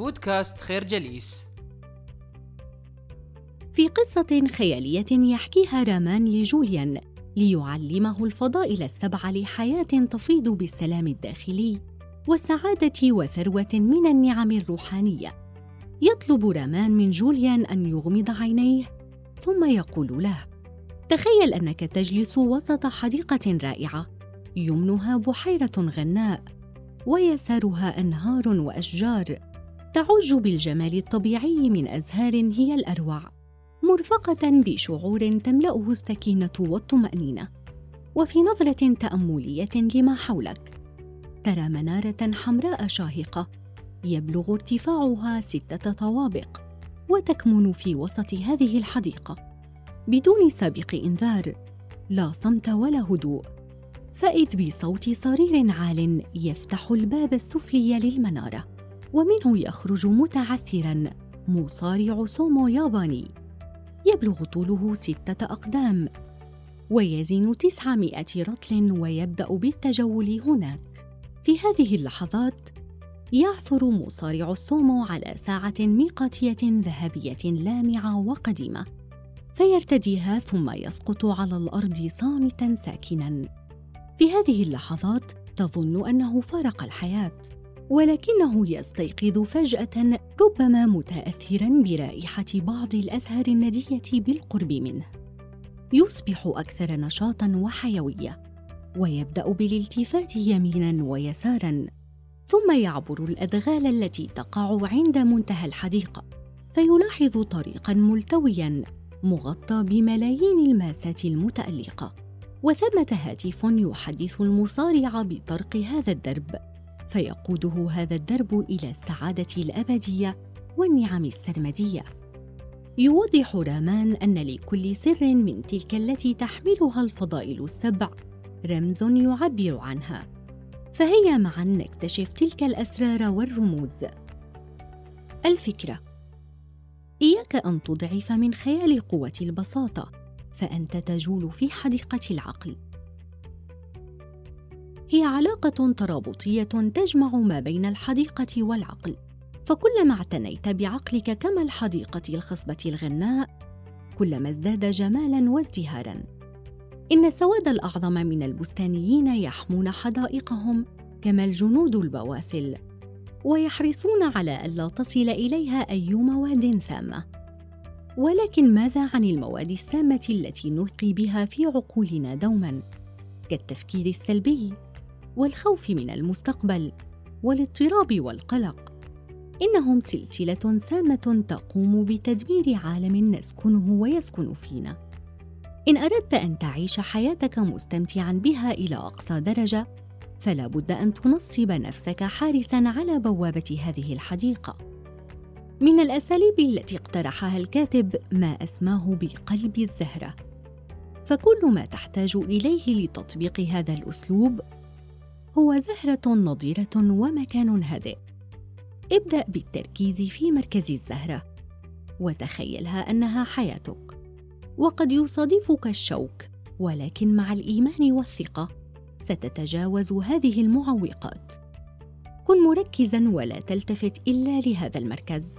بودكاست خير جليس في قصة خيالية يحكيها رامان لجوليان ليعلمه الفضائل السبع لحياة تفيض بالسلام الداخلي والسعادة وثروة من النعم الروحانية. يطلب رامان من جوليان أن يغمض عينيه ثم يقول له: تخيل أنك تجلس وسط حديقة رائعة يمنها بحيرة غناء ويسارها أنهار وأشجار تعج بالجمال الطبيعي من أزهار هي الأروع مرفقة بشعور تملأه السكينة والطمأنينة وفي نظرة تأملية لما حولك ترى منارة حمراء شاهقة يبلغ ارتفاعها ستة طوابق وتكمن في وسط هذه الحديقة بدون سابق إنذار لا صمت ولا هدوء فإذ بصوت صرير عال يفتح الباب السفلي للمنارة. ومنه يخرج متعثرا مصارع سومو ياباني. يبلغ طوله ستة أقدام ويزن تسعمائة رطل ويبدأ بالتجول هناك. في هذه اللحظات يعثر مصارع السومو على ساعة ميقاتية ذهبية لامعة وقديمة فيرتديها ثم يسقط على الأرض صامتا ساكنا. في هذه اللحظات تظن أنه فارق الحياة. ولكنه يستيقظ فجأة ربما متأثرا برائحة بعض الأزهار الندية بالقرب منه. يصبح أكثر نشاطا وحيوية، ويبدأ بالالتفات يمينا ويسارا، ثم يعبر الأدغال التي تقع عند منتهى الحديقة، فيلاحظ طريقا ملتويا مغطى بملايين الماسات المتألقة، وثمة هاتف يحدث المصارع بطرق هذا الدرب فيقوده هذا الدرب إلى السعادة الأبدية والنعم السرمدية. يوضح رامان أن لكل سر من تلك التي تحملها الفضائل السبع رمز يعبر عنها. فهيا معا نكتشف تلك الأسرار والرموز. الفكرة إياك أن تضعف من خيال قوة البساطة فأنت تجول في حديقة العقل. هي علاقة ترابطية تجمع ما بين الحديقة والعقل، فكلما اعتنيت بعقلك كما الحديقة الخصبة الغناء، كلما ازداد جمالا وازدهارا. إن السواد الأعظم من البستانيين يحمون حدائقهم كما الجنود البواسل، ويحرصون على ألا تصل إليها أي مواد سامة. ولكن ماذا عن المواد السامة التي نلقي بها في عقولنا دوما؟ كالتفكير السلبي والخوف من المستقبل والاضطراب والقلق. إنهم سلسلة سامة تقوم بتدمير عالم نسكنه ويسكن فينا. إن أردت أن تعيش حياتك مستمتعا بها إلى أقصى درجة فلا بد أن تنصب نفسك حارسا على بوابة هذه الحديقة. من الأساليب التي اقترحها الكاتب ما أسماه بقلب الزهرة. فكل ما تحتاج إليه لتطبيق هذا الأسلوب هو زهرة نضيرة ومكان هادئ. ابدأ بالتركيز في مركز الزهرة، وتخيلها أنها حياتك. وقد يصادفك الشوك، ولكن مع الإيمان والثقة ستتجاوز هذه المعوقات. كن مركزا ولا تلتفت إلا لهذا المركز.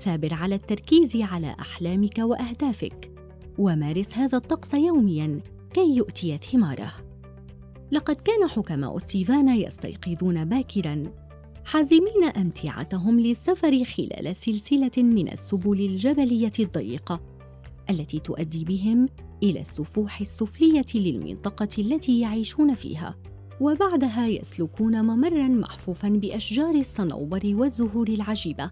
ثابر على التركيز على أحلامك وأهدافك، ومارس هذا الطقس يوميا كي يؤتي ثماره. لقد كان حكماء ستيفانا يستيقظون باكرا. حازمين أمتعتهم للسفر خلال سلسلة من السبل الجبلية الضيقة التي تؤدي بهم إلى السفوح السفلية للمنطقة التي يعيشون فيها وبعدها يسلكون ممرا محفوفا بأشجار الصنوبر والزهور العجيبة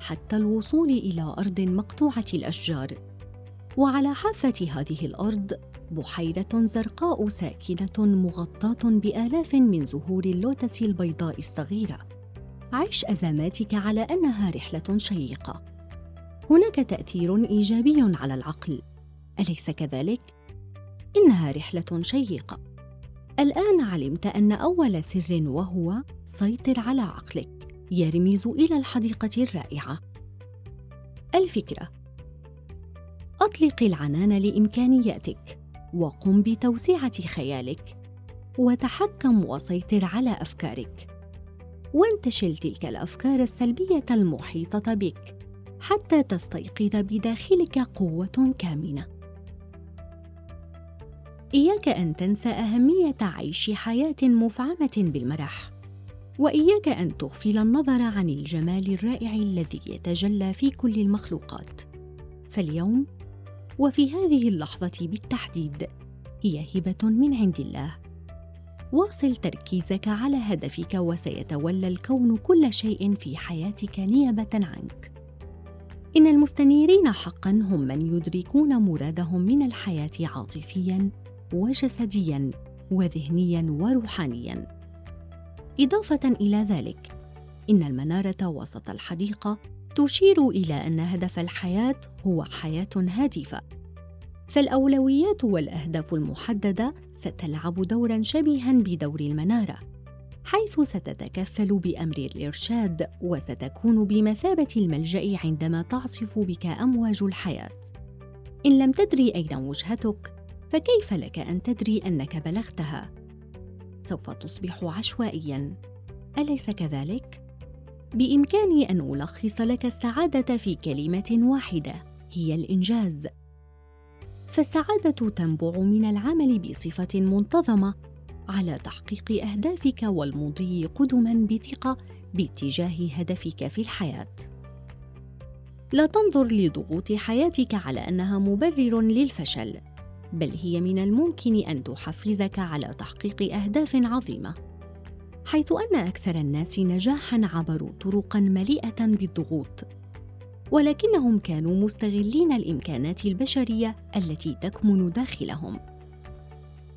حتى الوصول إلى أرض مقطوعة الأشجار. وعلى حافة هذه الأرض بحيرة زرقاء ساكنة مغطاة بآلاف من زهور اللوتس البيضاء الصغيرة. عش أزماتك على أنها رحلة شيقة. هناك تأثير إيجابي على العقل، أليس كذلك؟ إنها رحلة شيقة. الآن علمت أن أول سر وهو سيطر على عقلك، يرمز إلى الحديقة الرائعة. الفكرة أطلق العنان لإمكانياتك وقم بتوسعة خيالك وتحكم وسيطر على أفكارك. وانتشل تلك الأفكار السلبية المحيطة بك حتى تستيقظ بداخلك قوة كامنة. إياك أن تنسى أهمية عيش حياة مفعمة بالمرح وإياك أن تغفل النظر عن الجمال الرائع الذي يتجلى في كل المخلوقات. فاليوم وفي هذه اللحظة بالتحديد هي هبة من عند الله. واصل تركيزك على هدفك وسيتولى الكون كل شيء في حياتك نيابة عنك. إن المستنيرين حقا هم من يدركون مرادهم من الحياة عاطفيا وجسديا وذهنيا وروحانيا. إضافة إلى ذلك إن المنارة وسط الحديقة تشير إلى أن هدف الحياة هو حياة هادفة. فالأولويات والأهداف المحددة ستلعب دورا شبيها بدور المنارة حيث ستتكفل بأمر الإرشاد وستكون بمثابة الملجأ عندما تعصف بك أمواج الحياة. إن لم تدري أين وجهتك فكيف لك أن تدري أنك بلغتها؟ سوف تصبح عشوائيا. أليس كذلك؟ بإمكاني أن ألخص لك السعادة في كلمة واحدة هي الإنجاز. فالسعادة تنبع من العمل بصفة منتظمة على تحقيق أهدافك والمضي قدما بثقة باتجاه هدفك في الحياة. لا تنظر لضغوط حياتك على أنها مبرر للفشل بل هي من الممكن أن تحفزك على تحقيق أهداف عظيمة. حيث أن أكثر الناس نجاحا عبروا طرقا مليئة بالضغوط ولكنهم كانوا مستغلين الإمكانات البشرية التي تكمن داخلهم.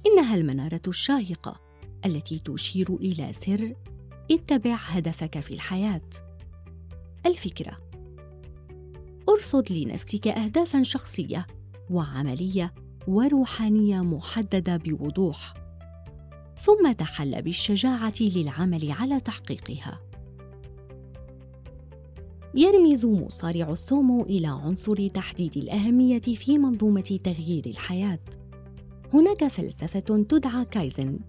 إنها المنارة الشاهقة التي تشير إلى سر اتبع هدفك في الحياة. الفكرة ارصد لنفسك اهدافا شخصية وعملية وروحانية محددة بوضوح. ثم تحل بالشجاعة للعمل على تحقيقها. يرمز مصارع السومو إلى عنصر تحديد الأهمية في منظومة تغيير الحياة. هناك فلسفة تدعى كايزن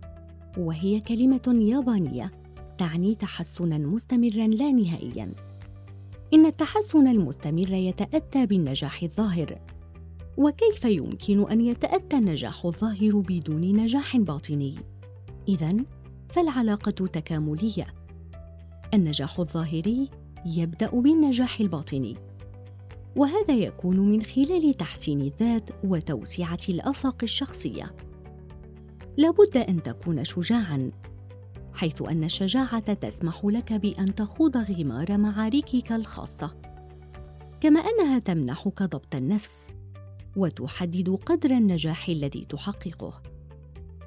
وهي كلمة يابانية تعني تحسنا مستمرا لا نهائيا. إن التحسن المستمر يتأتى بالنجاح الظاهر. وكيف يمكن أن يتأتى النجاح الظاهر بدون نجاح باطني؟ اذا فالعلاقة تكاملية. النجاح الظاهري يبدأ بالنجاح الباطني وهذا يكون من خلال تحسين الذات وتوسعة الأفاق الشخصية. لابد أن تكون شجاعا حيث أن الشجاعة تسمح لك بأن تخوض غمار معاركك الخاصة كما أنها تمنحك ضبط النفس وتحدد قدر النجاح الذي تحققه.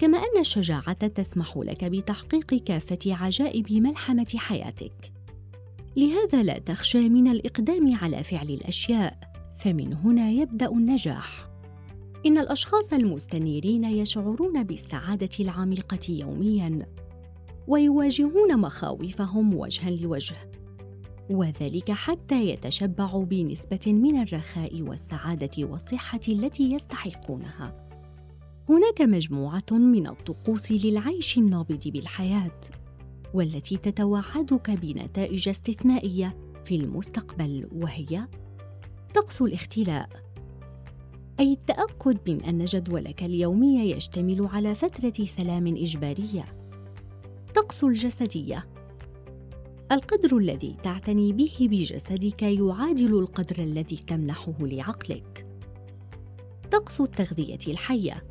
كما أن الشجاعة تسمح لك بتحقيق كافة عجائب ملحمة حياتك. لهذا لا تخشى من الإقدام على فعل الأشياء فمن هنا يبدأ النجاح. إن الأشخاص المستنيرين يشعرون بالسعادة العميقة يوميا ويواجهون مخاوفهم وجها لوجه وذلك حتى يتشبعوا بنسبة من الرخاء والسعادة والصحة التي يستحقونها. هناك مجموعة من الطقوس للعيش النابض بالحياة والتي تتوعدك بنتائج استثنائية في المستقبل وهي طقس الاختلاء. أي التأكد من أن جدولك اليومي يشتمل على فترة سلام إجبارية. طقس الجسدية. القدر الذي تعتني به بجسدك يعادل القدر الذي تمنحه لعقلك. طقس التغذية الحية.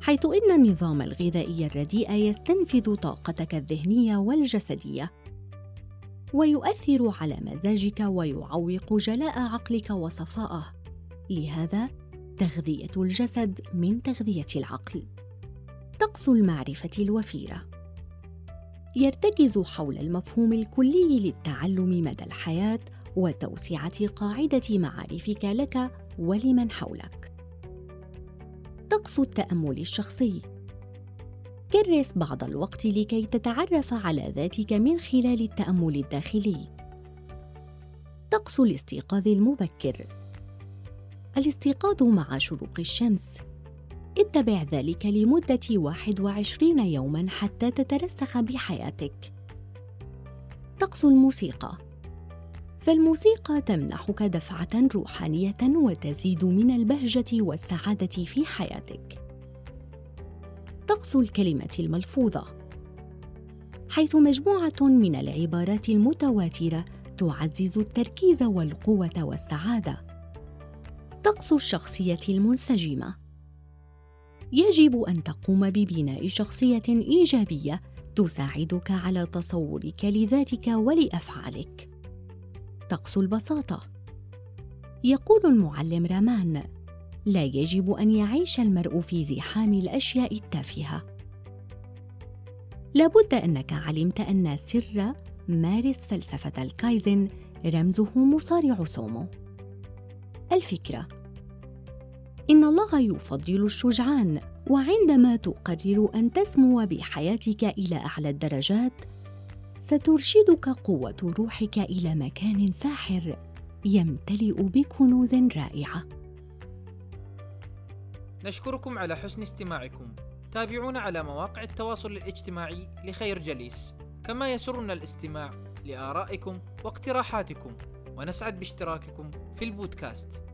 حيث إن النظام الغذائي الرديء يستنفذ طاقتك الذهنية والجسدية. ويؤثر على مزاجك ويعوق جلاء عقلك وصفاءه لهذا تغذية الجسد من تغذية العقل. طقس المعرفة الوفيرة. يرتكز حول المفهوم الكلي للتعلم مدى الحياة وتوسعة قاعدة معارفك لك ولمن حولك. طقس التأمل الشخصي. كرس بعض الوقت لكي تتعرف على ذاتك من خلال التأمل الداخلي. طقس الاستيقاظ المبكر. الاستيقاظ مع شروق الشمس. اتبع ذلك لمدة 21 يوما حتى تترسخ بحياتك. طقس الموسيقى. فالموسيقى تمنحك دفعة روحانية وتزيد من البهجة والسعادة في حياتك. طقس الكلمة الملفوظة. حيث مجموعة من العبارات المتواترة تعزز التركيز والقوة والسعادة. طقس الشخصية المنسجمة. يجب أن تقوم ببناء شخصية إيجابية تساعدك على تصورك لذاتك ولأفعالك. طقس البساطة. يقول المعلم رامان لا يجب أن يعيش المرء في زحام الأشياء التافهة. لابد أنك علمت أن سر مارس فلسفة الكايزن رمزه مصارع سومو الفكرة إن الله يفضل الشجعان وعندما تقرر أن تسمو بحياتك إلى أعلى الدرجات سترشدك قوة روحك إلى مكان ساحر. يمتلئ بكنوز رائعة. نشكركم على حسن استماعكم. تابعونا على مواقع التواصل الاجتماعي لخير جليس. كما يسرنا الاستماع لآرائكم واقتراحاتكم. ونسعد باشتراككم في البودكاست.